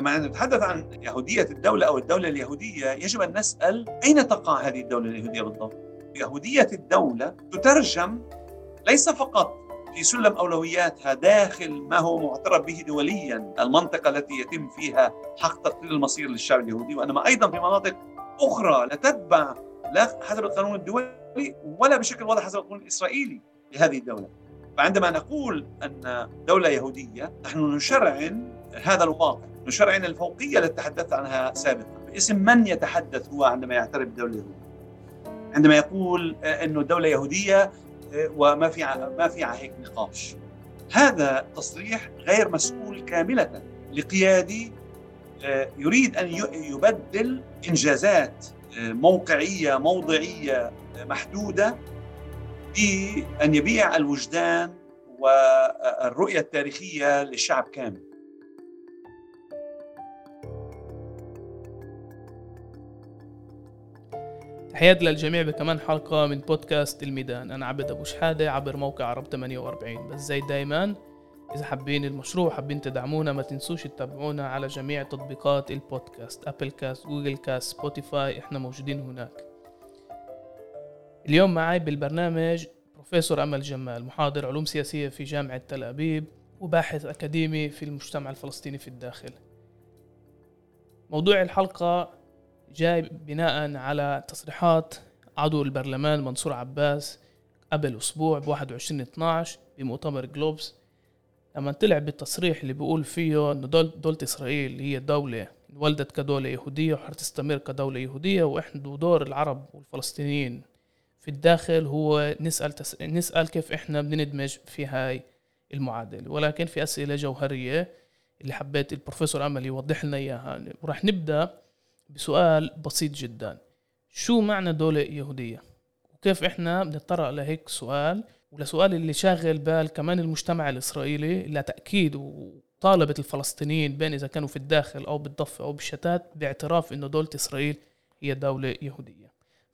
لما نتحدث عن يهودية الدولة أو الدولة اليهودية يجب أن نسأل أين تقع هذه الدولة اليهودية بالضبط؟ يهودية الدولة تترجم ليس فقط في سلم أولوياتها داخل ما هو معترف به دوليا المنطقة التي يتم فيها حق تقرير المصير للشعب اليهودي وإنما أيضا في مناطق أخرى لا تتبع لا حسب القانون الدولي ولا بشكل واضح حسب القانون الإسرائيلي لهذه الدولة فعندما نقول أن دولة يهودية نحن نشرعن هذا الواقع نشرعن الفوقية التي تحدثت عنها سابقا باسم من يتحدث هو عندما يعترف بدولة يهودية؟ عندما يقول إنه الدولة يهودية وما في ما في هيك نقاش. هذا تصريح غير مسؤول كاملة لقيادي يريد أن يبدل إنجازات موقعية موضعية محدودة بان يبيع الوجدان والرؤية التاريخية للشعب كامل. تحياتي للجميع بكمان حلقة من بودكاست الميدان. أنا عبد أبو شحادة عبر موقع عرب 48 بس زي دايما إذا حابين المشروع حابين تدعمونا ما تنسوش تتابعونا على جميع تطبيقات البودكاست. أبل كاست جوجل كاست سبوتيفاي إحنا موجودين هناك. اليوم معي بالبرنامج بروفيسور أمل جمال محاضر علوم سياسية في جامعة تل أبيب وباحث أكاديمي في المجتمع الفلسطيني في الداخل. موضوع الحلقة جاي بناء على تصريحات عضو البرلمان منصور عباس قبل أسبوع ب 21 12 بمؤتمر جلوبس. لما طلع بالتصريح اللي بيقول فيه إنه دول دولة إسرائيل هي دولة انولدت كدولة يهودية وحتستمر كدولة يهودية وإحنا دور العرب والفلسطينيين في الداخل هو نسأل تس... نسأل كيف إحنا بندمج في هاي المعادلة. ولكن في أسئلة جوهرية اللي حبيت البروفيسور أمل يوضح لنا إياها وراح نبدأ بسؤال بسيط جدا. شو معنى دولة يهودية؟ وكيف إحنا بنضطر لهيك سؤال؟ ولسؤال اللي شاغل بال كمان المجتمع الإسرائيلي لتأكيد وطالبة الفلسطينيين بين إذا كانوا في الداخل أو بالضفة أو بالشتات باعتراف إنه دولة إسرائيل هي دولة يهودية.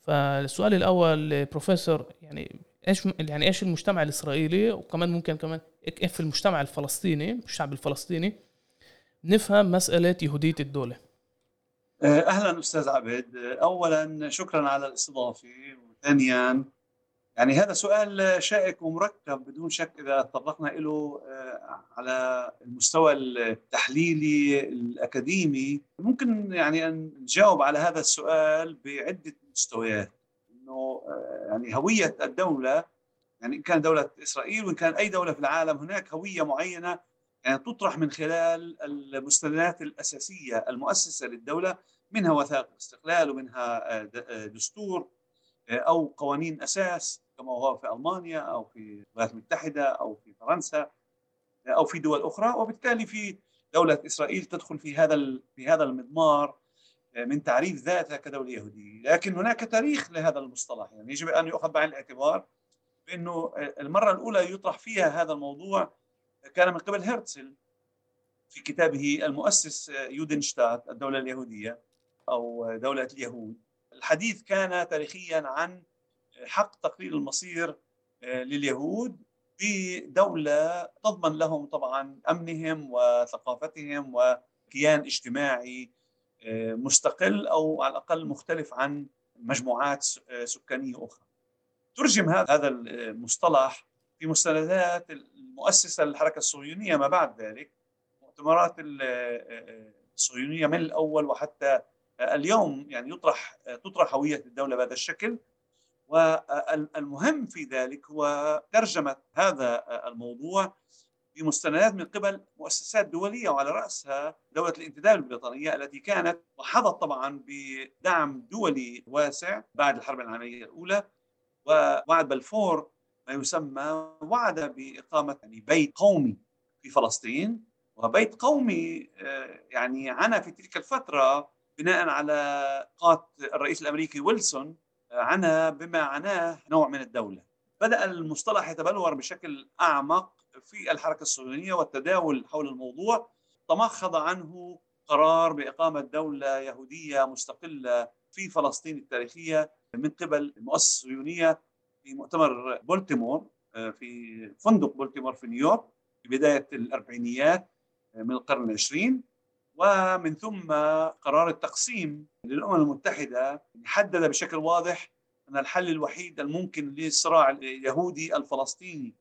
فالسؤال الأول بروفيسور يعني إيش يعني إيش المجتمع الإسرائيلي؟ وكمان ممكن كمان كيف المجتمع الفلسطيني الشعب الفلسطيني نفهم مسألة يهودية الدولة. آه، أهلا أستاذ عبد. اولا شكرا على الاستضافة وثانيا يعني هذا سؤال شائك ومركب بدون شك إذا تطرقنا له آه، على المستوى التحليلي الأكاديمي. ممكن يعني أن نجاوب على هذا السؤال بعدة مستويات. إنه آه، يعني هوية الدولة يعني إن كان دولة إسرائيل وإن كان أي دولة في العالم هناك هوية معينة يعني تطرح من خلال المستندات الأساسية المؤسسة للدولة منها وثائق الاستقلال ومنها آه، دستور أو قوانين أساس. كما هو في ألمانيا أو في الولايات المتحدة أو في فرنسا أو في دول أخرى وبالتالي في دولة إسرائيل تدخل في هذا في هذا المضمار من تعريف ذاتها كدولة يهودية. لكن هناك تاريخ لهذا المصطلح يعني يجب أن يؤخذ بعين الاعتبار بأنه المرة الأولى يطرح فيها هذا الموضوع كان من قبل هرتزل في كتابه المؤسس يودنشتات الدولة اليهودية أو دولة اليهود. الحديث كان تاريخيا عن حق تقرير المصير آه، لليهود بدولة تضمن لهم طبعا أمنهم وثقافتهم وكيان اجتماعي آه، مستقل أو على الأقل مختلف عن مجموعات آه، سكانية أخرى. ترجم هذا المصطلح في مستندات المؤسسة للحركة الصهيونية ما بعد ذلك مؤتمرات الصهيونية من الأول وحتى اليوم يعني يطرح تطرح هوية الدولة بهذا الشكل. والمهم في ذلك هو ترجمة هذا الموضوع بمستندات من قبل مؤسسات دولية وعلى رأسها دولة الانتداب البريطانية التي كانت وحظت طبعا بدعم دولي واسع بعد الحرب العالمية الأولى ووعد بلفور ما يسمى وعد بإقامة يعني بيت قومي في فلسطين. وبيت قومي آه، يعني عانى في تلك الفترة بناء على قات الرئيس الأمريكي ويلسون عانى بما عناه نوع من الدولة. بدأ المصطلح يتبلور بشكل أعمق في الحركة الصهيونية والتداول حول الموضوع. تمخض عنه قرار بإقامة دولة يهودية مستقلة في فلسطين التاريخية من قبل المؤسسة الصهيونية في مؤتمر بولتيمور آه، في فندق بولتيمور في نيويورك في بداية الأربعينيات آه، من القرن العشرين. ومن ثم قرار التقسيم للأمم المتحدة حدد بشكل واضح أن الحل الوحيد الممكن للصراع اليهودي الفلسطيني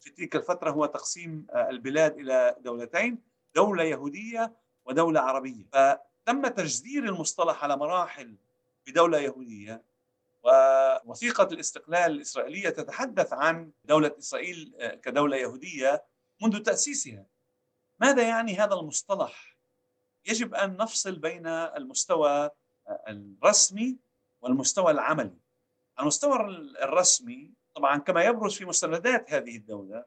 في تلك الفترة هو تقسيم البلاد إلى دولتين دولة يهودية ودولة عربية. فتم تجذير المصطلح على مراحل بدولة يهودية ووثيقة الاستقلال الإسرائيلية تتحدث عن دولة إسرائيل كدولة يهودية منذ تأسيسها. ماذا يعني هذا المصطلح؟ يجب أن نفصل بين المستوى الرسمي والمستوى العملي. المستوى الرسمي طبعا كما يبرز في مستندات هذه الدولة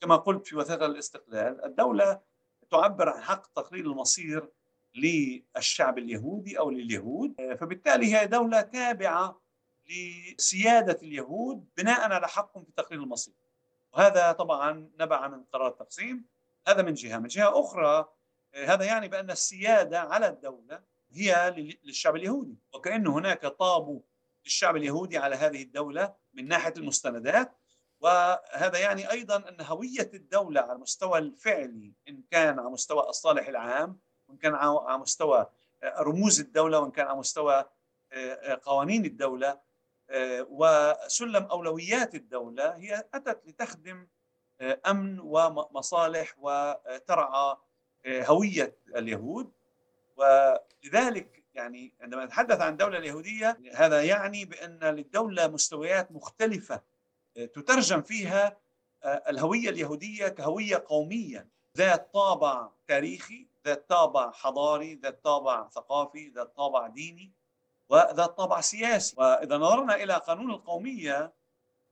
كما قلت في وثيقة الاستقلال الدولة تعبر عن حق تقرير المصير للشعب اليهودي أو لليهود فبالتالي هي دولة تابعة لسيادة اليهود بناء على حقهم في تقرير المصير. وهذا طبعا نبع من قرار التقسيم هذا من جهة. من جهة أخرى هذا يعني بأن السيادة على الدولة هي للشعب اليهودي وكأن هناك طابو للشعب اليهودي على هذه الدولة من ناحية المستندات. وهذا يعني أيضا أن هوية الدولة على المستوى الفعلي إن كان على مستوى الصالح العام وإن كان على مستوى رموز الدولة وإن كان على مستوى قوانين الدولة وسلم أولويات الدولة هي أتت لتخدم أمن ومصالح وترعى هوية اليهود ولذلك يعني عندما نتحدث عن الدولة اليهودية هذا يعني بأن للدولة مستويات مختلفة تترجم فيها الهوية اليهودية كهوية قومية ذات طابع تاريخي ذات طابع حضاري ذات طابع ثقافي ذات طابع ديني وذات طابع سياسي. وإذا نظرنا إلى قانون القومية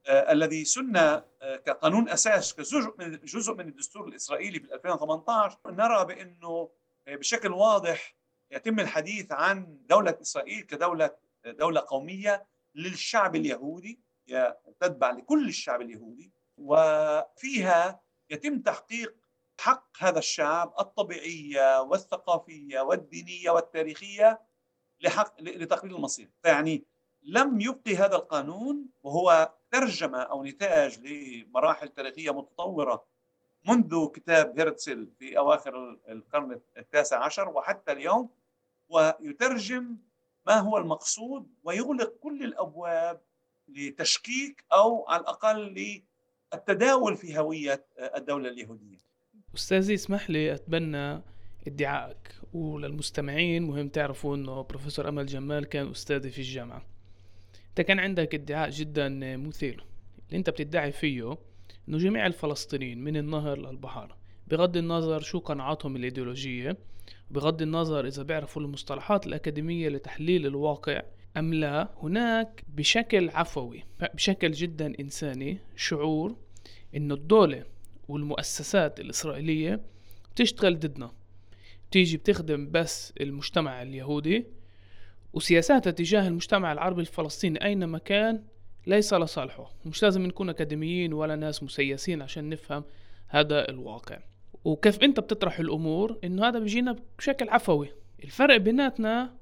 الذي سن كقانون أساس كجزء من جزء من الدستور الإسرائيلي في 2018 نرى بأنه بشكل واضح يتم الحديث عن دولة إسرائيل كدولة دولة قومية للشعب اليهودي تتبع لكل الشعب اليهودي وفيها يتم تحقيق حق هذا الشعب الطبيعية والثقافية والدينية والتاريخية لحق لتقرير المصير. فيعني لم يبقي هذا القانون وهو ترجمة أو نتاج لمراحل تاريخية متطورة منذ كتاب هيرتسل في أواخر القرن التاسع عشر وحتى اليوم ويترجم ما هو المقصود ويغلق كل الأبواب لتشكيك أو على الأقل للتداول في هوية الدولة اليهودية. استاذي اسمح لي أتبنى ادعائك وللمستمعين مهم تعرفوا إنه بروفيسور أمل جمال كان أستاذي في الجامعة. أنت كان عندك ادعاء جدا مثير اللي أنت بتدعي فيه إنه جميع الفلسطينيين من النهر للبحر بغض النظر شو قناعاتهم الإيديولوجية بغض النظر إذا بيعرفوا المصطلحات الأكاديمية لتحليل الواقع أم لا هناك بشكل عفوي بشكل جدا إنساني شعور إنه الدولة والمؤسسات الإسرائيلية بتشتغل ضدنا. بتيجي بتخدم بس المجتمع اليهودي وسياساتها تجاه المجتمع العربي الفلسطيني أينما كان ليس لصالحه. مش لازم نكون أكاديميين ولا ناس مسيسين عشان نفهم هذا الواقع. وكيف أنت بتطرح الأمور؟ إنه هذا بيجينا بشكل عفوي. الفرق بيناتنا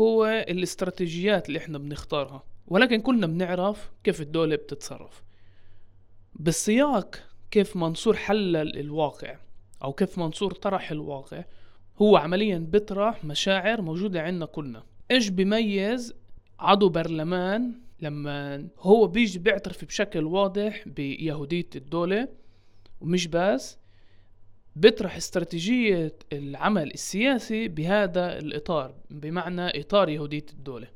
هو الاستراتيجيات اللي إحنا بنختارها. ولكن كلنا بنعرف كيف الدولة بتتصرف. بالسياق كيف منصور حلل الواقع أو كيف منصور طرح الواقع هو عمليا بيطرح مشاعر موجودة عندنا كلنا. إيش بيميز عضو برلمان لما هو بيجي بيعترف بشكل واضح بيهودية الدولة ومش بس بيطرح استراتيجية العمل السياسي بهذا الإطار بمعنى إطار يهودية الدولة.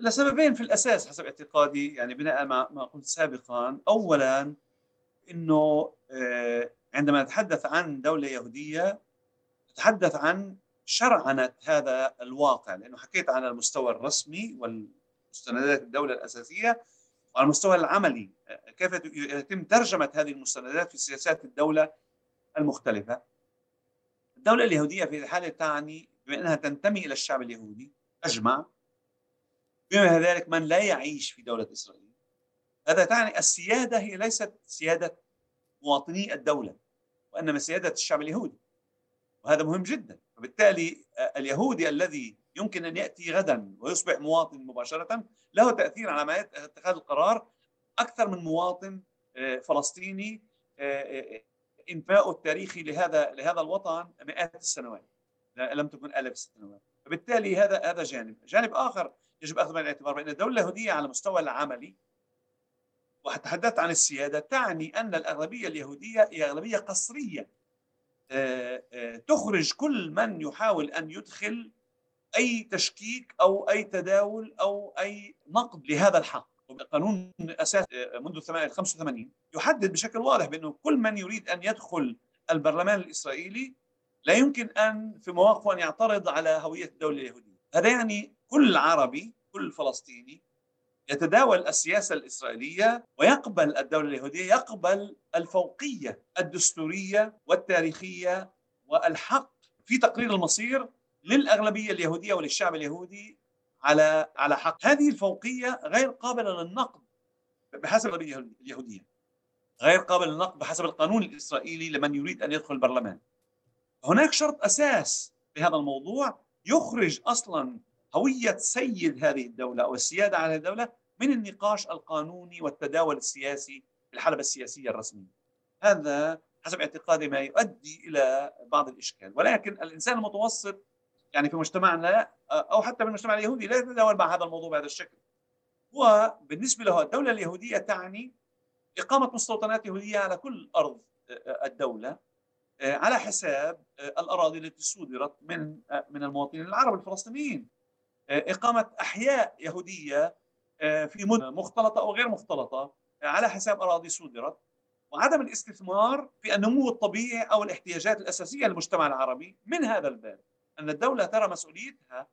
لسببين في الأساس حسب اعتقادي يعني بناء ما قلت سابقا أولا أنه آه، عندما نتحدث عن دولة يهودية نتحدث عن شرعنة هذا الواقع لأنه حكيت عن المستوى الرسمي والمستندات الدولة الأساسية وعلى المستوى العملي. كيف يتم ترجمة هذه المستندات في سياسات الدولة المختلفة؟ الدولة اليهودية في الحالة تعني بأنها تنتمي إلى الشعب اليهودي أجمع بما ذلك من لا يعيش في دولة إسرائيل. هذا تعني السيادة هي ليست سيادة مواطني الدولة وإنما سيادة الشعب اليهودي وهذا مهم جدا. وبالتالي اليهودي الذي يمكن أن يأتي غدا ويصبح مواطن مباشرة له تأثير على عمليه اتخاذ القرار أكثر من مواطن فلسطيني انفاؤه التاريخي لهذا لهذا الوطن مئات السنوات لم تكن آلاف السنوات فبالتالي هذا هذا جانب. جانب آخر يجب أخذ بعين الاعتبار بأن الدولة اليهودية على المستوى العملي وتحدثت عن السيادة تعني أن الأغلبية اليهودية هي آه، آه، تخرج كل من يحاول أن يدخل أي تشكيك أو أي تداول أو أي نقد لهذا الحق. قانون أساس آه، منذ 85 يحدد بشكل واضح بأنه كل من يريد أن يدخل البرلمان الإسرائيلي لا يمكن أن في مواقفه أن يعترض على هوية الدولة اليهودية. هذا يعني كل عربي كل فلسطيني يتداول السياسة الإسرائيلية ويقبل الدولة اليهودية يقبل الفوقية الدستورية والتاريخية والحق في تقرير المصير للأغلبية اليهودية وللشعب اليهودي على على حق. هذه الفوقية غير قابلة للنقد بحسب اليهودية غير قابل للنقد بحسب القانون الإسرائيلي لمن يريد أن يدخل البرلمان. هناك شرط أساس في هذا الموضوع يخرج أصلا هوية سيد هذه الدولة أو السيادة على الدولة من النقاش القانوني والتداول السياسي في الحلبة السياسية الرسمية. هذا حسب اعتقادي ما يؤدي إلى بعض الإشكال. ولكن الإنسان المتوسط يعني في مجتمعنا أو حتى في المجتمع اليهودي لا يتداول مع هذا الموضوع بهذا الشكل. وبالنسبة له الدولة اليهودية تعني إقامة مستوطنات يهودية على كل أرض الدولة على حساب الأراضي التي صودرت من من المواطنين العرب الفلسطينيين. إقامة أحياء يهودية آه، في مدن مختلطة أو غير مختلطة آه، على حساب أراضي صودرت. وعدم الاستثمار في النمو الطبيعي أو الاحتياجات الأساسية للمجتمع العربي من هذا الباب. أن الدولة ترى مسؤوليتها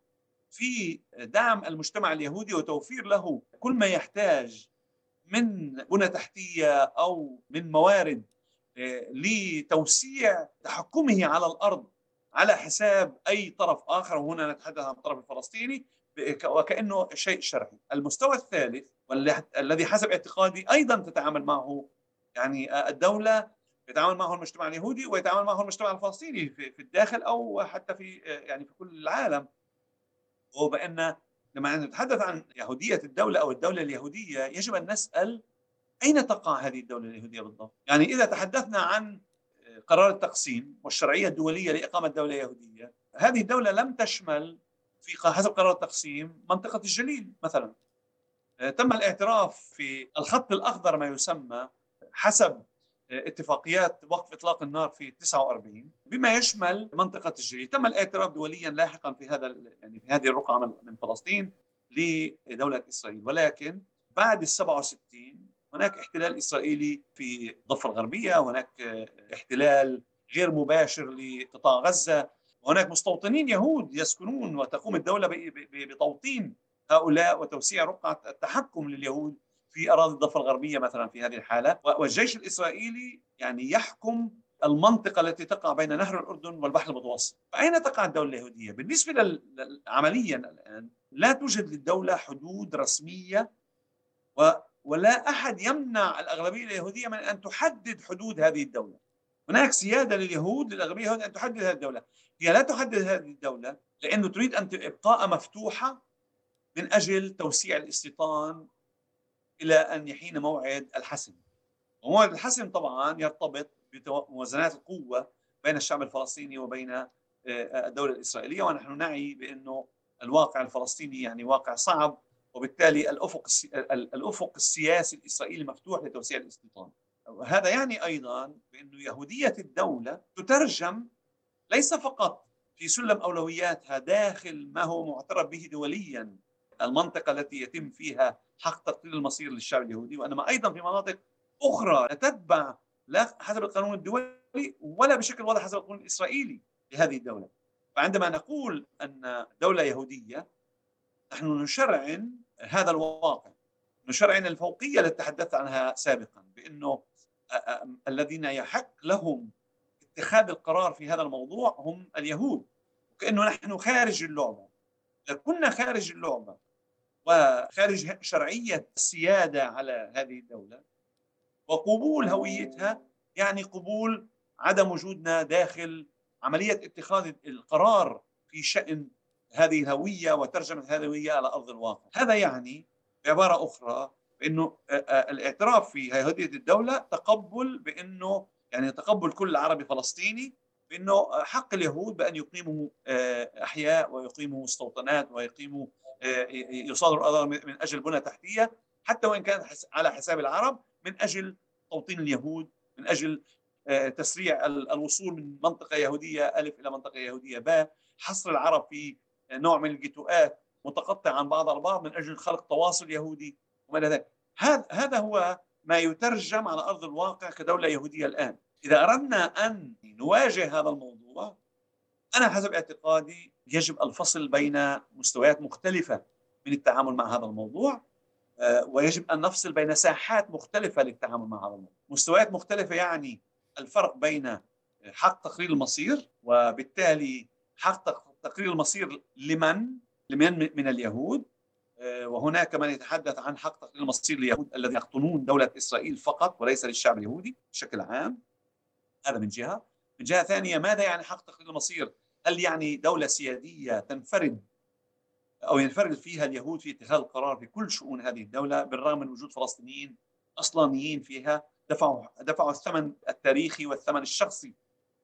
في دعم المجتمع اليهودي وتوفير له كل ما يحتاج من بنى تحتية أو من موارد آه، لتوسيع تحكمه على الأرض. على حساب أي طرف آخر وهنا نتحدث عن الطرف الفلسطيني وكأنه شيء شرعي. المستوى الثالث والذي حسب اعتقادي أيضا تتعامل معه يعني الدولة يتعامل معه المجتمع اليهودي ويتعامل معه المجتمع الفلسطيني في الداخل أو حتى في يعني في كل العالم هو بان لما نتحدث عن يهودية الدولة أو الدولة اليهودية يجب أن نسأل أين تقع هذه الدولة اليهودية بالضبط؟ يعني إذا تحدثنا عن قرار التقسيم والشرعية الدولية لإقامة دولة يهودية، هذه الدولة لم تشمل في حسب قرار التقسيم منطقة الجليل مثلا. آه، تم الاعتراف في الخط الأخضر ما يسمى حسب اتفاقيات وقف إطلاق النار في 49 بما يشمل منطقة الجليل، تم الاعتراف دوليا لاحقا في هذا يعني في هذه الرقعة من فلسطين لدولة إسرائيل، ولكن بعد ال 67 هناك احتلال إسرائيلي في الضفه الغربية وهناك احتلال غير مباشر لقطاع غزة وهناك مستوطنين يهود يسكنون وتقوم الدولة بتوطين هؤلاء وتوسيع رقعة التحكم لليهود في أراضي الضفه الغربية مثلا في هذه الحالة والجيش الإسرائيلي يعني يحكم المنطقة التي تقع بين نهر الأردن والبحر المتوسط فأين تقع الدولة اليهودية؟ بالنسبة عمليا الآن لا توجد للدولة حدود رسمية ولا أحد يمنع الأغلبية اليهودية من أن تحدد حدود هذه الدولة. هناك سيادة لليهود للأغلبية اليهوديه أن تحدد هذه الدولة. هي لا تحدد هذه الدولة لأنه تريد أن ابقاء مفتوحة من أجل توسيع الاستيطان إلى أن يحين موعد الحسم. وموعد الحسم طبعا يرتبط بموازنات القوة بين الشعب الفلسطيني وبين آه، الدولة الإسرائيلية ونحن نعي بأنه الواقع الفلسطيني يعني واقع صعب وبالتالي الأفق الأفق السياسي الإسرائيلي مفتوح لتوسيع الاستيطان. هذا يعني أيضا بانه يهودية الدولة تترجم ليس فقط في سلم أولوياتها داخل ما هو معترف به دوليا المنطقة التي يتم فيها حق تقرير المصير للشعب اليهودي وإنما أيضا في مناطق أخرى لا تتبع لا حسب القانون الدولي ولا بشكل واضح حسب القانون الإسرائيلي لهذه الدولة. فعندما نقول أن دولة يهودية نحن نشرعن هذا الواقع نشرعن الفوقية التي تحدثت عنها سابقا بأنه الذين يحق لهم اتخاذ القرار في هذا الموضوع هم اليهود. وكأنه نحن خارج اللعبة. إذا كنا خارج اللعبة وخارج شرعية السيادة على هذه الدولة وقبول هويتها يعني قبول عدم وجودنا داخل عملية اتخاذ القرار في شأن هذه الهوية وترجمة هذه الهوية على أرض الواقع. هذا يعني بعبارة أخرى بأنه الاعتراف في هوية الدولة تقبل بأنه يعني تقبل كل عربي فلسطيني بأنه حق اليهود بأن يقيموا آه، أحياء ويقيموا مستوطنات ويقيموا آه، يصادروا اراضي من أجل بنى تحتية حتى وإن كانت على حساب العرب من أجل توطين اليهود من آه، تسريع الوصول من منطقة يهودية الف إلى منطقة يهودية باء حصر العرب في نوع من الجيتوءات متقطع عن بعض البعض من أجل خلق تواصل يهودي وما إلى ذلك. هذا هذا هو ما يترجم على أرض الواقع كدولة يهودية الآن. إذا أردنا أن نواجه هذا الموضوع أنا حسب اعتقادي يجب الفصل بين مستويات مختلفة من التعامل مع هذا الموضوع آه، ويجب أن نفصل بين ساحات مختلفة للتعامل مع هذا الموضوع. مستويات مختلفة يعني الفرق بين حق تقرير المصير وبالتالي حق تقرير المصير لمن؟ لمن من اليهود؟ آه، وهناك من يتحدث عن حق تقرير المصير لليهود الذين يقطنون دولة إسرائيل فقط وليس للشعب اليهودي بشكل عام. هذا من جهة. من جهة ثانية ماذا يعني حق تقرير المصير؟ هل يعني دولة سيادية تنفرد أو ينفرد فيها اليهود في اتخاذ القرار في كل شؤون هذه الدولة بالرغم من وجود فلسطينيين أصلانيين فيها؟ دفعوا دفعوا الثمن التاريخي والثمن الشخصي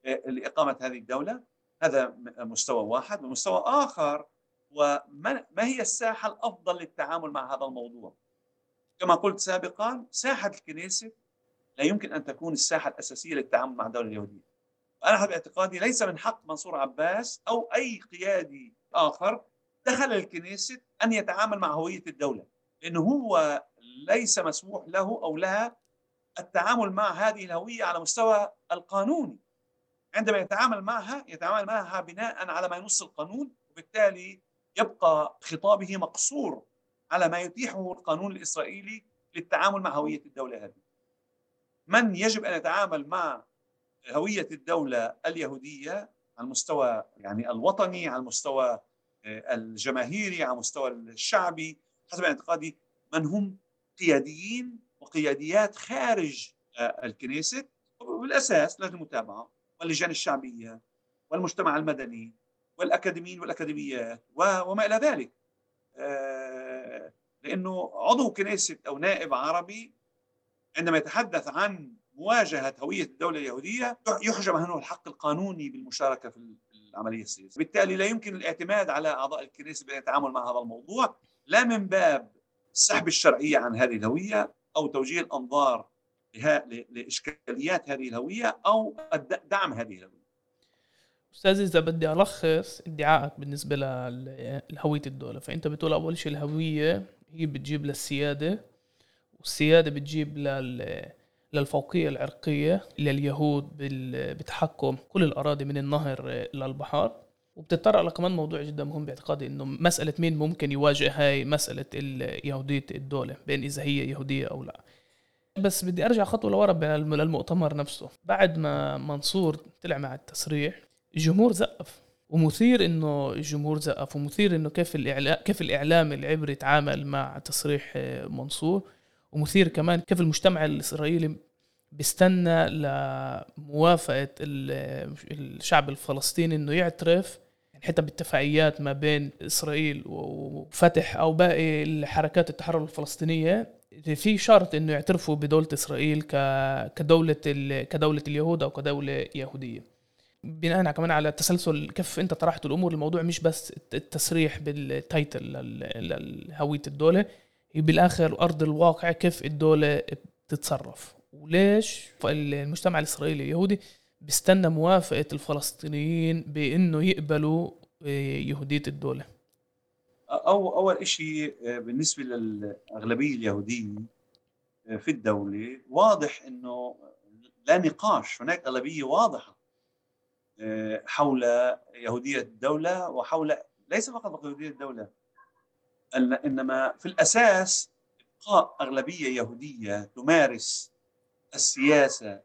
آه، لإقامة هذه الدولة. هذا مستوى واحد ومستوى آخر وما ما هي الساحة الأفضل للتعامل مع هذا الموضوع؟ كما قلت سابقا ساحة الكنيسة لا يمكن أن تكون الساحة الأساسية للتعامل مع الدولة اليهودية. أنا باعتقادي ليس من حق منصور عباس أو أي قيادي آخر دخل الكنيسة أن يتعامل مع هوية الدولة لأنه هو ليس مسموح له أو لها التعامل مع هذه الهوية على مستوى القانوني. عندما يتعامل معها يتعامل معها بناء على ما ينص القانون وبالتالي يبقى خطابه مقصور على ما يتيحه القانون الإسرائيلي للتعامل مع هوية الدولة هذه من يجب أن يتعامل مع هوية الدولة اليهودية على المستوى يعني الوطني على المستوى آه، الجماهيري على المستوى الشعبي حسب اعتقادي من هم قياديين وقياديات خارج آه، الكنيسة. بالأساس لجنة المتابعة واللجان الشعبية والمجتمع المدني والأكاديميين والأكاديميات وما إلى ذلك. آه، لأنه عضو كنيسة أو نائب عربي عندما يتحدث عن مواجهة هوية الدولة اليهودية يحجب عنه الحق القانوني بالمشاركة في العملية السياسية. بالتالي لا يمكن الاعتماد على أعضاء الكنيسة بالتعامل مع هذا الموضوع لا من باب سحب الشرعية عن هذه الهوية أو توجيه الأنظار لإشكاليات هذه الهوية أو دعم هذه الهوية. أستاذ إذا بدي ألخص ادعائك بالنسبة لهوية الدولة. فأنت بتقول أول شيء الهوية هي بتجيب للسيادة والسيادة بتجيب لل للفوقية العرقية لليهود بتحكم كل الأراضي من النهر للبحر وبتطرق لكمان موضوع جدا مهم باعتقادي إنه مسألة مين ممكن يواجه هاي مسألة يهودية الدولة بين إذا هي يهودية أو لا. بس بدي أرجع خطوة لورا للمؤتمر نفسه. بعد ما منصور طلع مع التصريح الجمهور زقف. ومثير إنه الجمهور زقف ومثير إنه كيف الاعلام كيف الإعلام العبري تعامل مع تصريح منصور. ومثير كمان كيف المجتمع الإسرائيلي بيستنى لموافقة الشعب الفلسطيني إنه يعترف يعني حتى باتفاقيات ما بين إسرائيل وفتح أو باقي الحركات التحرر الفلسطينية. في شرط إنه يعترفوا بدولة إسرائيل كدولة كدولة اليهود أو كدولة يهودية. بناء كمان على تسلسل كيف أنت طرحت الأمور الموضوع مش بس التسريح بالتايتل لهوية الدولة هي بالآخر أرض الواقع كيف الدولة بتتصرف. وليش المجتمع الإسرائيلي اليهودي بيستنى موافقة الفلسطينيين بإنه يقبلوا آه، يهودية أو أول شيء آه، بالنسبة للأغلبية اليهودية آه، في الدولة واضح أنه لا نقاش هناك أغلبية واضحة آه، حول يهودية الدولة وحول ليس فقط يهودية الدولة إنما في الأساس إبقاء أغلبية يهودية تمارس السياسة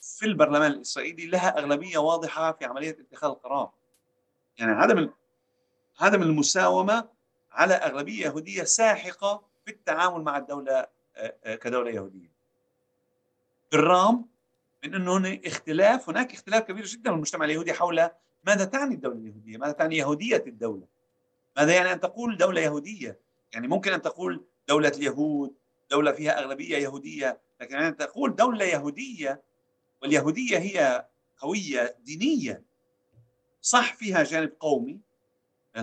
في البرلمان الإسرائيلي لها أغلبية واضحة في عملية اتخاذ القرار. يعني عدم عدم المساومة على أغلبية يهودية ساحقة في التعامل مع الدولة آه، آه، كدولة يهودية. بالرغم من إنه هناك اختلاف هناك اختلاف كبير جدا في المجتمع اليهودي حول ماذا تعني الدولة اليهودية؟ ماذا تعني يهودية الدولة؟ ماذا يعني أن تقول دولة يهودية؟ يعني ممكن أن تقول دولة اليهود، دولة فيها أغلبية يهودية، لكن أن تقول دولة يهودية واليهودية هي هويه دينيه صح فيها جانب قومي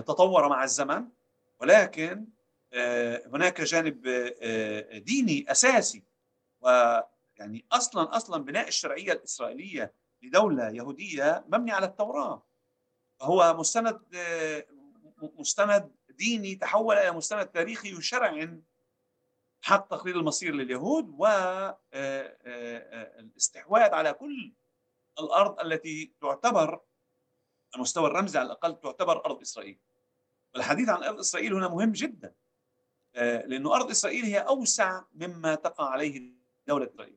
تطور مع الزمن ولكن هناك جانب ديني أساسي ويعني أصلا أصلا بناء الشرعية الإسرائيلية لدولة يهودية مبني على التوراة هو مستند مستند ديني تحول إلى مستند تاريخي يشرعن حق تقرير المصير لليهود والاستحواذ على كل الأرض التي تعتبر المستوى الرمزي على الأقل تعتبر أرض إسرائيل. والحديث عن أرض إسرائيل هنا مهم جدا لأنه أرض إسرائيل هي أوسع مما تقع عليه دولة إسرائيل.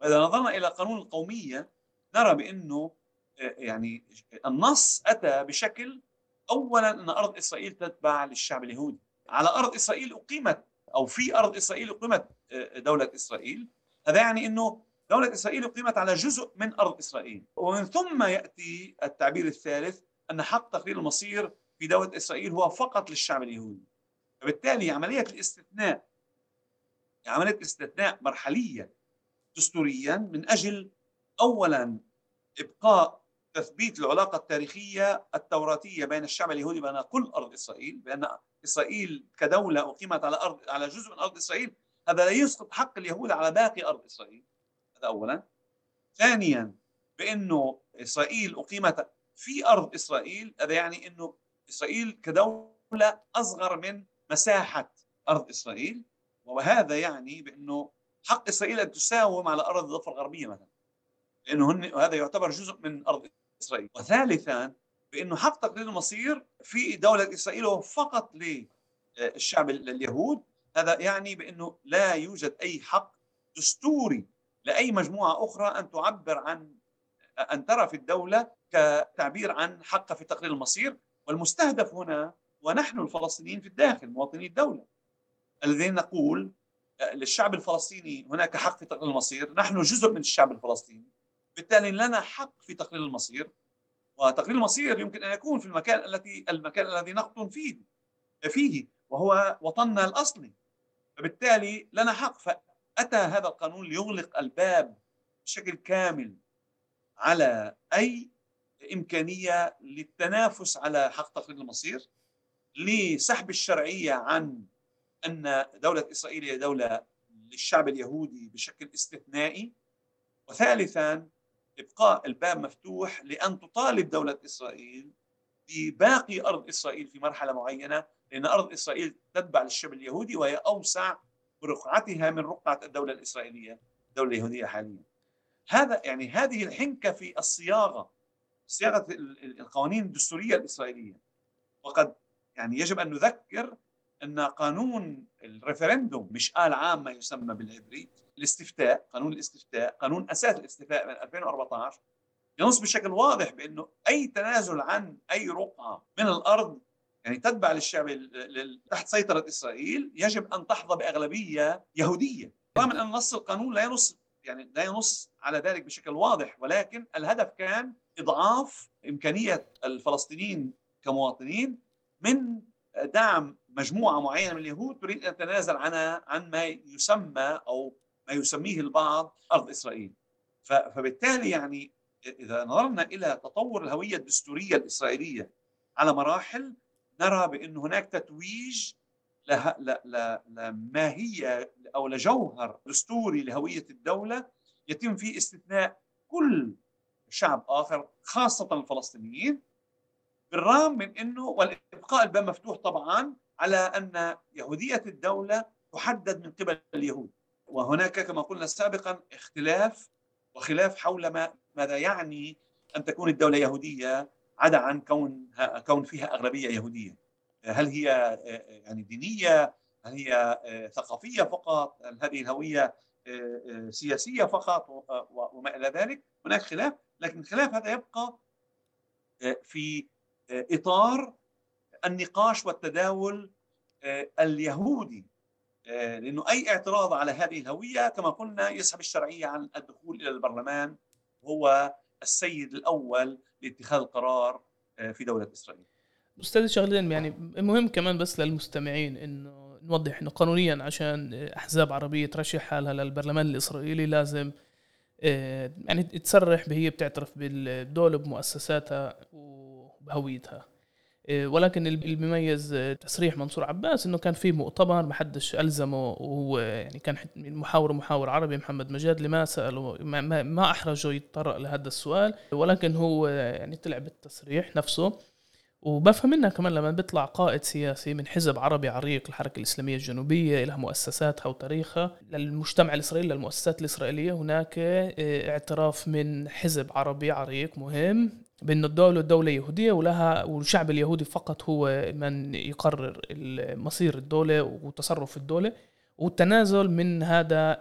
وإذا نظرنا إلى قانون القومية نرى بأنه يعني النص أتى بشكل اولا أن أرض إسرائيل تتبع للشعب اليهودي. على أرض إسرائيل أقيمت أو في أرض إسرائيل أقيمت دولة إسرائيل. هذا يعني أنه دولة إسرائيل أقيمت على جزء من أرض إسرائيل. ومن ثم يأتي التعبير الثالث أن حق تقرير المصير في دولة إسرائيل هو فقط للشعب اليهودي. فبالتالي عملية الاستثناء عملية استثناء مرحليه دستوريا من أجل اولا إبقاء تثبيت العلاقة التاريخية التوراتية بين الشعب اليهودي وبين كل أرض إسرائيل بأن إسرائيل كدولة أقيمت على أرض على جزء من أرض إسرائيل. هذا لا يسقط حق اليهود على باقي أرض إسرائيل. هذا أولا. ثانيا بأنه إسرائيل أقيمت في أرض إسرائيل هذا يعني أنه إسرائيل كدولة أصغر من مساحة أرض إسرائيل وهذا يعني بأنه حق إسرائيل أن تساوم على أرض الضفة الغربية مثلا لأنه هن هذا يعتبر جزء من أرض إسرائيل. وثالثا بأنه حق تقرير المصير في دولة إسرائيل هو فقط للشعب اليهود هذا يعني بأنه لا يوجد أي حق دستوري لأي مجموعة أخرى أن تعبر عن أن ترى في الدولة كتعبير عن حق في تقرير المصير. والمستهدف هنا ونحن الفلسطينيين في الداخل مواطني الدولة الذين نقول للشعب الفلسطيني هناك حق في تقرير المصير نحن جزء من الشعب الفلسطيني بالتالي لنا حق في تقرير المصير وتقرير المصير يمكن أن يكون في المكان التي المكان الذي نقطن فيه فيه وهو وطننا الأصلي. فبالتالي لنا حق. فأتى هذا القانون ليغلق الباب بشكل كامل على أي إمكانية للتنافس على حق تقرير المصير لسحب الشرعية عن أن دولة إسرائيل هي دولة للشعب اليهودي بشكل استثنائي وثالثا إبقاء الباب مفتوح لأن تطالب دولة إسرائيل بباقي أرض إسرائيل في مرحلة معينة لأن أرض إسرائيل تتبع للشعب اليهودي وهي أوسع برقعتها من رقعة الدولة الإسرائيلية الدولة اليهودية حاليا. هذا يعني هذه الحنكة في الصياغة صياغه القوانين الدستورية الإسرائيلية. وقد يعني يجب أن نذكر أن قانون الريفرندوم مش آل عام ما يسمى بالعبري الاستفتاء قانون الاستفتاء قانون أساس الاستفتاء من 2014 ينص بشكل واضح بأنه أي تنازل عن أي رقعة من الأرض يعني تتبع للشعب تحت سيطرة إسرائيل يجب أن تحظى بأغلبية يهودية. رغم أن نص القانون لا ينص يعني لا ينص على ذلك بشكل واضح ولكن الهدف كان إضعاف إمكانية الفلسطينيين كمواطنين من دعم مجموعة معينة من اليهود تريد أن تتنازل عنها عن ما يسمى أو ما يسميه البعض أرض إسرائيل. فبالتالي يعني إذا نظرنا إلى تطور الهوية الدستورية الإسرائيلية على مراحل نرى بأن هناك تتويج لماهيه أو لجوهر دستوري لهوية الدولة يتم فيه استثناء كل شعب آخر خاصة الفلسطينيين بالرغم من إنه والإبقاء الباب مفتوح طبعا على أن يهودية الدولة تحدد من قبل اليهود. وهناك كما قلنا سابقا اختلاف وخلاف حول ما ماذا يعني أن تكون الدولة يهودية عدا عن كون كون فيها أغلبية يهودية. هل هي يعني دينية؟ هل هي ثقافية فقط؟ هل هذه الهوية سياسية فقط؟ وما إلى ذلك؟ هناك خلاف. لكن الخلاف هذا يبقى في إطار النقاش والتداول اليهودي لأنه أي اعتراض على هذه الهوية كما قلنا يسحب الشرعية عن الدخول إلى البرلمان هو السيد الأول لاتخاذ القرار في دولة إسرائيل. أستاذ شغلين يعني مهم كمان بس للمستمعين إنه نوضح إنه قانونيا عشان أحزاب عربية ترشح حالها للبرلمان الإسرائيلي لازم آه، يعني تصرح هي بتعترف بالدولة بمؤسساتها وبهويتها. آه، ولكن اللي بيميز تصريح منصور عباس إنه كان في مؤتمر ما حدش ألزمه وهو يعني كان محاور محاور عربي محمد مجاد ما سأله ما, ما أحرجه يتطرق لهذا السؤال. ولكن هو يعني طلع بالتصريح نفسه. وبفهم منها كمان لما بيطلع قائد سياسي من حزب عربي عريق الحركة الإسلامية الجنوبية لها مؤسساتها وتاريخها للمجتمع الإسرائيلي للمؤسسات الإسرائيلية هناك آه، اعتراف من حزب عربي عريق مهم بأن الدولة دولة يهودية ولها والشعب اليهودي فقط هو من يقرر مصير الدولة وتصرف الدولة. والتنازل من هذا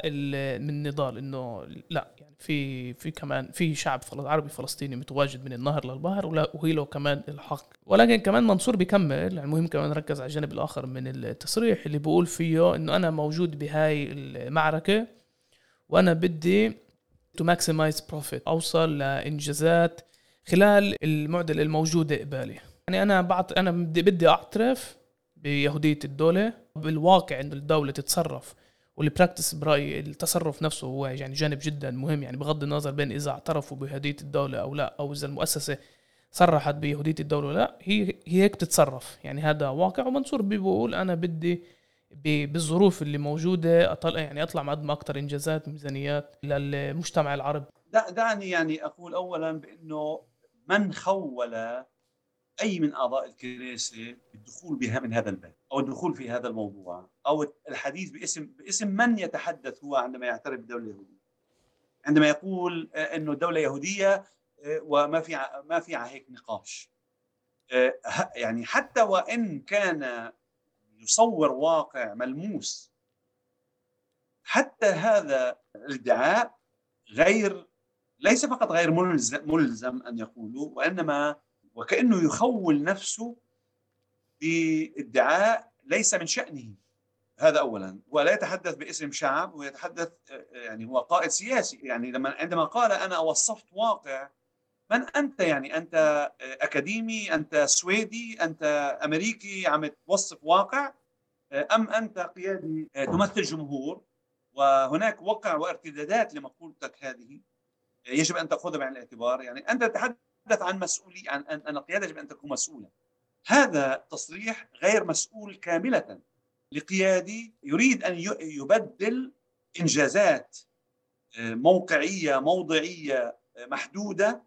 من النضال إنه لا يعني في في كمان في شعب عربي فلسطيني متواجد من النهر للبحر وهي له كمان الحق. ولكن كمان منصور بيكمل يعني المهم كمان ركز على الجانب الآخر من التصريح اللي بيقول فيه إنه أنا موجود بهاي المعركة وأنا بدي to maximize profit أوصل لإنجازات خلال المعضله الموجودة قبالي. يعني أنا بعط أنا بدي أعترف بيهودية الدولة بالواقع إنه الدولة تتصرف وال practice برأيي التصرف نفسه هو يعني جانب جدا مهم يعني بغض النظر بين إذا اعترفوا بيهوديه الدولة أو لا أو إذا المؤسسة صرحت بيهوديه الدولة ولا لأ هي هي هيك تتصرف. يعني هذا واقع ومنصور بيقول أنا بدي بالظروف اللي موجودة أطلع يعني أطلع ما أكثر إنجازات ميزانيات للمجتمع العربي. دعني يعني أقول اولا بإنه من خول أي من أعضاء الكنيسة بالدخول بها من هذا الباب أو الدخول في هذا الموضوع أو الحديث باسم باسم من يتحدث هو عندما يعترف بالدولة اليهوديه عندما يقول آه، إنه دولة يهودية آه، وما في ما في هيك نقاش. آه، يعني حتى وإن كان يصور واقع ملموس حتى هذا الادعاء غير ليس فقط غير ملزم, ملزم أن يقوله وإنما وكأنه يخول نفسه بادعاء ليس من شأنه. هذا اولا. ولا يتحدث باسم شعب ويتحدث يعني هو قائد سياسي. يعني لما عندما قال أنا وصفت واقع من أنت؟ يعني أنت أكاديمي أنت سويدي أنت أمريكي عم توصف واقع أم أنت قيادي؟ تمثل جمهور. وهناك وقع وارتدادات لمقولتك هذه يجب أن تأخذها بعين الاعتبار. يعني أنت تتحدث نتحدث عن مسؤولي عن أن القيادة يجب أن تكون مسؤولة هذا تصريح غير مسؤول كاملة لقيادي يريد أن يبدل إنجازات آه، موقعية موضعية آه، محدودة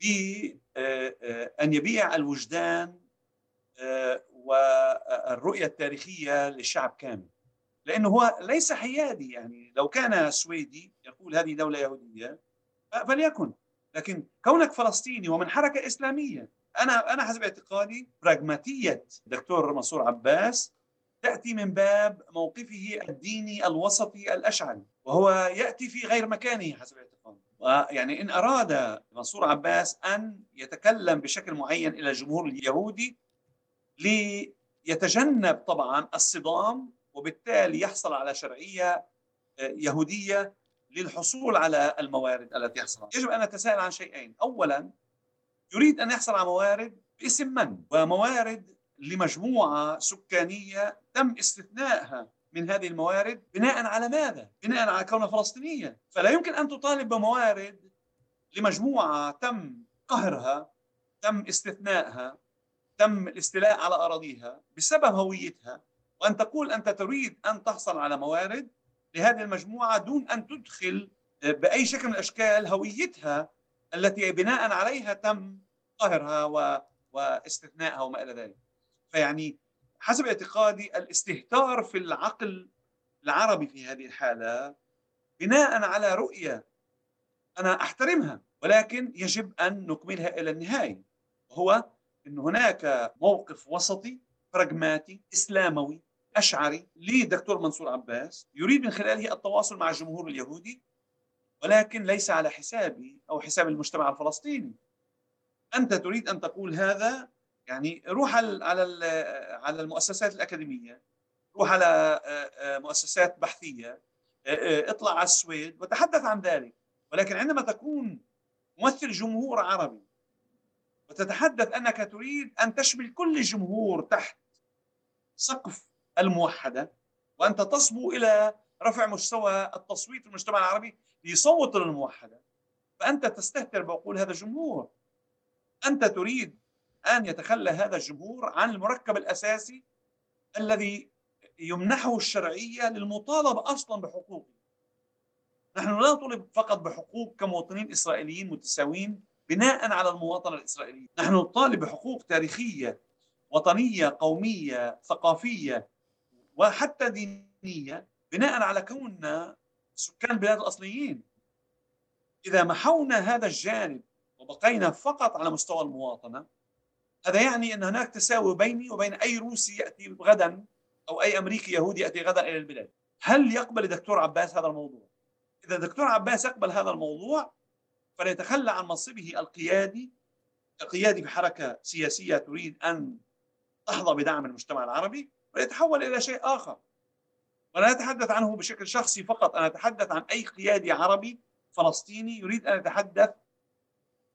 بأن آه، يبيع الوجدان والرؤية التاريخية للشعب كامل. لأنه هو ليس حيادي يعني. لو كان سويدي يقول هذه دولة يهودية فليكن. لكن كونك فلسطيني ومن حركة إسلامية أنا أنا حسب اعتقادي براغماتية دكتور منصور عباس تأتي من باب موقفه الديني الوسطي الاشعري وهو يأتي في غير مكانه حسب اعتقادي. يعني إن أراد منصور عباس أن يتكلم بشكل معين إلى الجمهور اليهودي ليتجنب طبعا الصدام وبالتالي يحصل على شرعية يهودية للحصول على الموارد التي يحصل يجب أن نتساءل عن شيئين. أولا يريد أن يحصل على موارد باسم من وموارد لمجموعة سكانية تم استثنائها من هذه الموارد بناء على ماذا؟ بناء على كونها فلسطينية. فلا يمكن أن تطالب بموارد لمجموعة تم قهرها تم استثنائها تم الاستيلاء على أراضيها بسبب هويتها. وأن تقول أنت تريد أن تحصل على موارد لهذه المجموعة دون أن تدخل بأي شكل من الأشكال هويتها التي بناء عليها تم قهرها و... واستثنائها وما إلى ذلك. فيعني حسب اعتقادي الاستهتار في العقل العربي في هذه الحالة بناء على رؤية أنا أحترمها ولكن يجب أن نكملها إلى النهاية. هو أن هناك موقف وسطي براغماتي إسلاموي أشعري لدكتور منصور عباس يريد من خلاله التواصل مع الجمهور اليهودي ولكن ليس على حسابي أو حساب المجتمع الفلسطيني. أنت تريد أن تقول هذا يعني روح على على المؤسسات الأكاديمية روح على آه، آه، مؤسسات بحثية آه، اطلع على السويد وتحدث عن ذلك. ولكن عندما تكون ممثل جمهور عربي وتتحدث أنك تريد أن تشمل كل الجمهور تحت سقف الموحدة وأنت تصبو إلى رفع مستوى التصويت في المجتمع العربي ليصوتوا للموحدة. فأنت تستهتر بعقول هذا الجمهور أنت تريد أن يتخلى هذا الجمهور عن المركب الأساسي الذي يمنحه الشرعية للمطالبة أصلا بحقوقه. نحن لا نطالب فقط بحقوق كمواطنين إسرائيليين متساويين بناء على المواطنة الإسرائيلية، نحن نطالب بحقوق تاريخية وطنية قومية ثقافية وحتى دينيه بناء على كوننا سكان البلاد الأصليين. إذا محونا هذا الجانب وبقينا فقط على مستوى المواطنة هذا يعني أن هناك تساوي بيني وبين أي روسي يأتي غدا أو أي أمريكي يهودي يأتي غدا إلى البلاد. هل يقبل الدكتور عباس هذا الموضوع؟ إذا الدكتور عباس يقبل هذا الموضوع فليتخلى عن منصبه القيادي القيادي في حركه سياسية تريد أن تحظى بدعم المجتمع العربي ويتحول إلى شيء آخر. ولا اتحدث عنه بشكل شخصي فقط أنا أتحدث عن أي قيادي عربي فلسطيني يريد أن يتحدث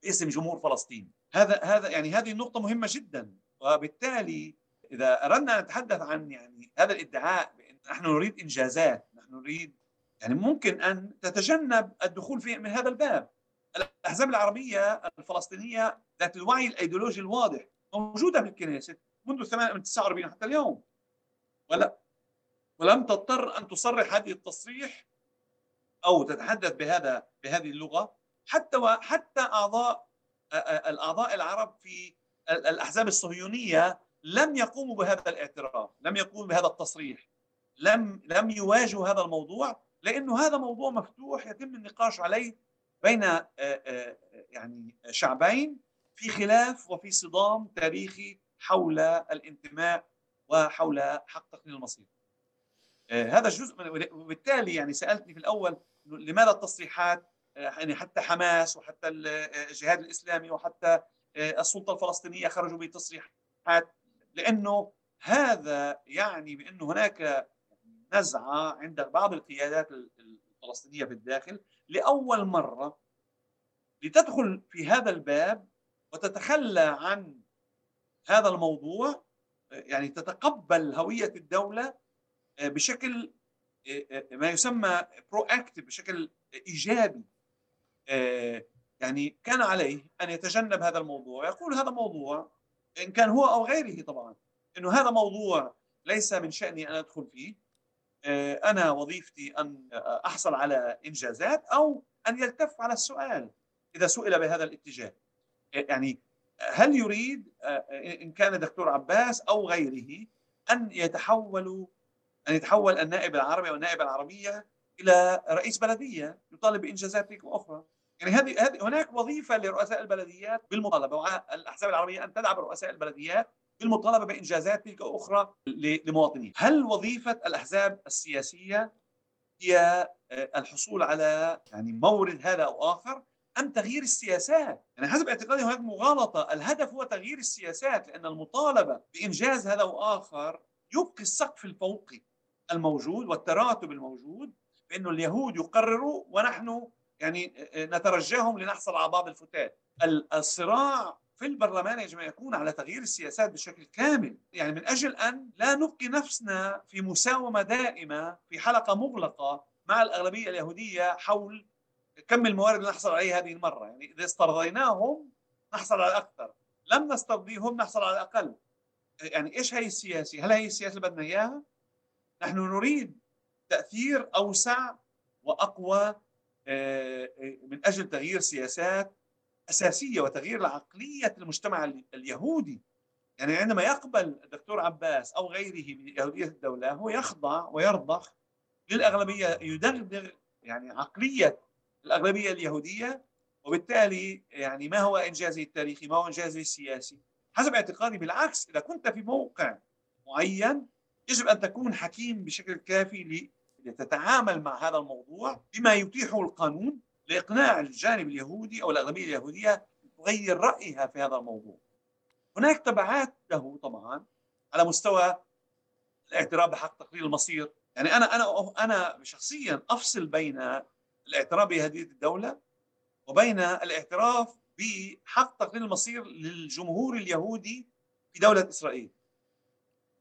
باسم جمهور فلسطين. هذا هذا يعني هذه النقطة مهمة جدا. وبالتالي إذا أردنا أن نتحدث عن يعني هذا الإدعاء بأن نحن نريد إنجازات نحن نريد يعني ممكن أن تتجنب الدخول في من هذا الباب. الأحزاب العربية الفلسطينية ذات الوعي الأيديولوجي الواضح موجودة في الكنيسة منذ 49 حتى اليوم. ولا ولم تضطر أن تصرح هذه التصريح أو تتحدث بهذا بهذه اللغة حتى وحتى أعضاء الأعضاء العرب في الأحزاب الصهيونية لم يقوموا بهذا الاعتراف، لم يقوموا بهذا التصريح، لم لم يواجهوا هذا الموضوع لأنه هذا موضوع مفتوح يتم النقاش عليه بين يعني شعبين في خلاف وفي صدام تاريخي حول الانتماء وحول حق تقنين المصير. آه، هذا جزء من وبالتالي يعني سألتني في الأول لماذا التصريحات يعني حتى حماس وحتى الجهاد الإسلامي وحتى السلطة الفلسطينية خرجوا بتصريحات لأنه هذا يعني بأنه هناك نزعة عند بعض القيادات الفلسطينية في الداخل لأول مرة لتدخل في هذا الباب وتتخلى عن هذا الموضوع يعني تتقبل هوية الدولة بشكل ما يسمى برو اكتف بشكل إيجابي. يعني كان عليه أن يتجنب هذا الموضوع يقول هذا موضوع إن كان هو أو غيره طبعا إنه هذا موضوع ليس من شأني أن أدخل فيه. آه، أنا وظيفتي أن أحصل على إنجازات أو أن يلتف على السؤال إذا سئل بهذا الاتجاه. يعني هل يريد آه، إن كان دكتور عباس أو غيره أن يتحولوا أن يتحول النائب العربي أو النائبة العربية إلى رئيس بلدية يطالب بإنجازات أخرى يعني هذه هناك وظيفة لرؤساء البلديات بالمطالبة والاحزاب العربيه أن تدعم رؤساء البلديات بالمطالبة بإنجازات تلك أخرى لمواطنين. هل وظيفة الأحزاب السياسية هي آه، الحصول على يعني مورد هذا أو آخر أم تغيير السياسات؟ يعني حسب اعتقادي هناك مغالطة، الهدف هو تغيير السياسات لأن المطالبة بإنجاز هذا واخر يبقي السقف الفوقي الموجود والتراتب الموجود بانه اليهود يقرروا ونحن يعني نترجاهم لنحصل على بعض الفتات. الصراع في البرلمان يجب ان يكون على تغيير السياسات بشكل كامل يعني من أجل أن لا نبقي نفسنا في مساومة دائمة في حلقة مغلقة مع الأغلبية اليهودية حول كم الموارد اللي نحصل عليها هذه المرة؟ يعني إذا استرضيناهم نحصل على أكثر لم نسترضيهم نحصل على أقل يعني إيش هي السياسة؟ هل هي السياسة اللي بدنا إياها؟ نحن نريد تأثير أوسع وأقوى آه، آه، من أجل تغيير سياسات أساسية وتغيير العقلية المجتمع اليهودي. يعني عندما يقبل الدكتور عباس أو غيره من يهودية الدولة هو يخضع ويرضخ للأغلبية يدغدغ يعني عقلية الأغلبية اليهودية وبالتالي يعني ما هو انجازه التاريخي؟ ما هو انجازه السياسي؟ حسب اعتقادي بالعكس إذا كنت في موقع معين يجب أن تكون حكيم بشكل كافي لتتعامل مع هذا الموضوع بما يتيحه القانون لإقناع الجانب اليهودي أو الأغلبية اليهودية تغير رأيها في هذا الموضوع. هناك تبعات له طبعا على مستوى الاعتراف بحق تقرير المصير، يعني أنا أنا أنا شخصيا أفصل بين الاعتراف بهديه الدولة وبين الاعتراف بحق تقرير المصير للجمهور اليهودي في دولة إسرائيل.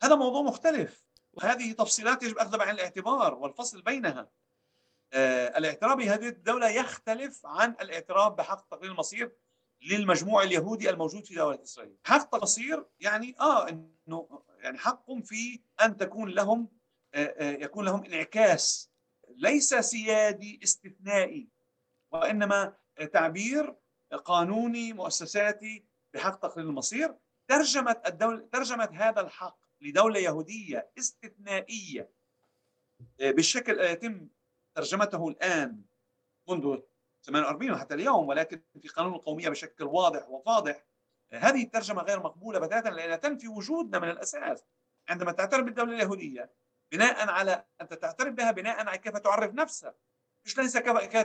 هذا موضوع مختلف وهذه تفصيلات يجب أخذها بعين الاعتبار والفصل بينها آه، الاعتراف بهذه الدولة يختلف عن الاعتراف بحق تقرير المصير للمجموع اليهودي الموجود في دولة إسرائيل حق المصير يعني آه إنه يعني حقهم في أن تكون لهم آه، آه، يكون لهم انعكاس ليس سيادي استثنائي وإنما تعبير قانوني مؤسساتي بحق تقرير المصير. ترجمة الدولة ترجمة هذا الحق لدولة يهودية استثنائية بالشكل يتم ترجمته الآن منذ 48 وحتى اليوم ولكن في قانون القومية بشكل واضح وفاضح هذه الترجمة غير مقبولة بتاتا لأنها تنفي وجودنا من الأساس عندما تعترف بالدولة اليهودية. بناء على أنت تعترف بها بناء على كيف تعرف نفسك. مش ليس كيف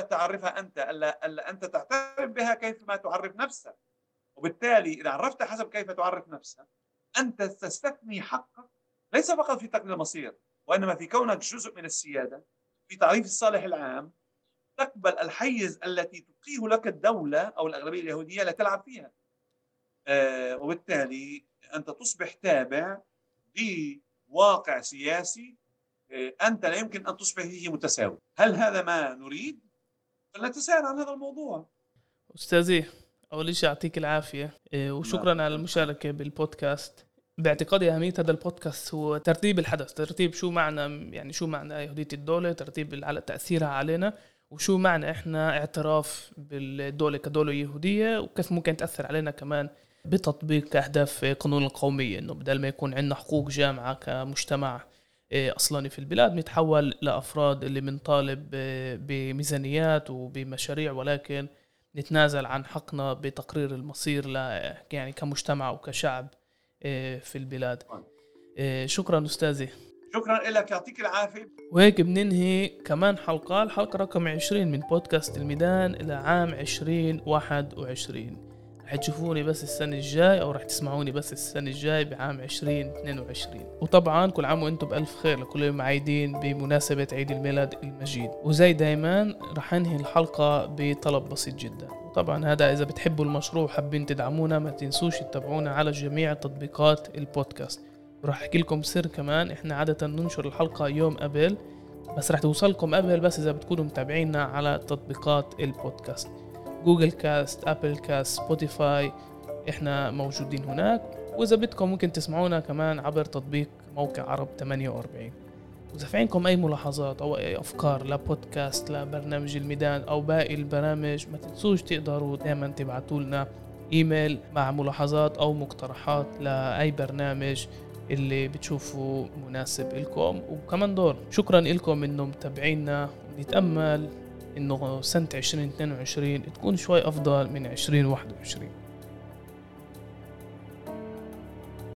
تعرفها أنت ألا, ألا أنت تعترف بها كيف ما تعرف نفسك. وبالتالي إذا عرفت حسب كيف تعرف نفسك أنت تستثني حقك. ليس فقط في تقليل المصير وإنما في كونك جزء من السيادة في تعريف الصالح العام. تقبل الحيز التي تقيه لك الدولة أو الأغلبية اليهودية لتلعب فيها. آه وبالتالي أنت تصبح تابع لواقع سياسي آه أنت لا يمكن أن تصبح فيه متساوي هل هذا ما نريد؟ فلنتساءل عن هذا الموضوع أستاذي أول شيء يعطيك العافية آه، وشكرا نعم. على المشاركة بالبودكاست باعتقادي أهمية هذا البودكاست هو ترتيب الحدث ترتيب شو معنى يعني شو معنى يهودية الدولة ترتيب على تأثيرها علينا وشو معنى إحنا اعتراف بالدولة كدولة يهودية وكيف ممكن تأثر علينا كمان بتطبيق أهداف قانون القومية إنه بدل ما يكون عندنا حقوق جامعة كمجتمع آه، أصلاني في البلاد نتحول لأفراد اللي بنطالب آه، بميزانيات وبمشاريع ولكن نتنازل عن حقنا بتقرير المصير يعني كمجتمع وكشعب إيه، في البلاد. شكرا أستاذي. شكرا لك يعطيك العافية. وهيك بننهي كمان حلقة الحلقة رقم 20 من بودكاست الميدان إلى عام 2021 رح تشوفوني بس السنة الجاي أو رح تسمعوني بس السنة الجاي بعام 2022 وطبعا كل عام وأنتم بألف خير لكل المعيدين بمناسبة عيد الميلاد المجيد. وزي دايما رح أنهي الحلقة بطلب بسيط جدا. طبعا هذا إذا بتحبوا المشروع وحابين تدعمونا ما تنسوش تتابعونا على جميع تطبيقات البودكاست. وراح أحكي لكم سر كمان إحنا عادة ننشر الحلقة يوم قبل بس رح توصلكم قبل بس إذا بتكونوا متابعينا على تطبيقات البودكاست. Google Cast Apple Cast Spotify إحنا موجودين هناك. وإذا بدكم ممكن تسمعونا كمان عبر تطبيق موقع عرب 48 وإذا في عندكم أي ملاحظات أو أي أفكار لبودكاست لبرنامج الميدان أو باقي البرامج ما تنسوش تقدروا دائما تبعتوا لنا إيميل مع ملاحظات أو مقترحات لأي برنامج اللي بتشوفوا مناسب لكم. وكمان دور. شكرا لكم انه متابعينا. ونتأمل إنه سنة 2022 تكون شوي أفضل من 2021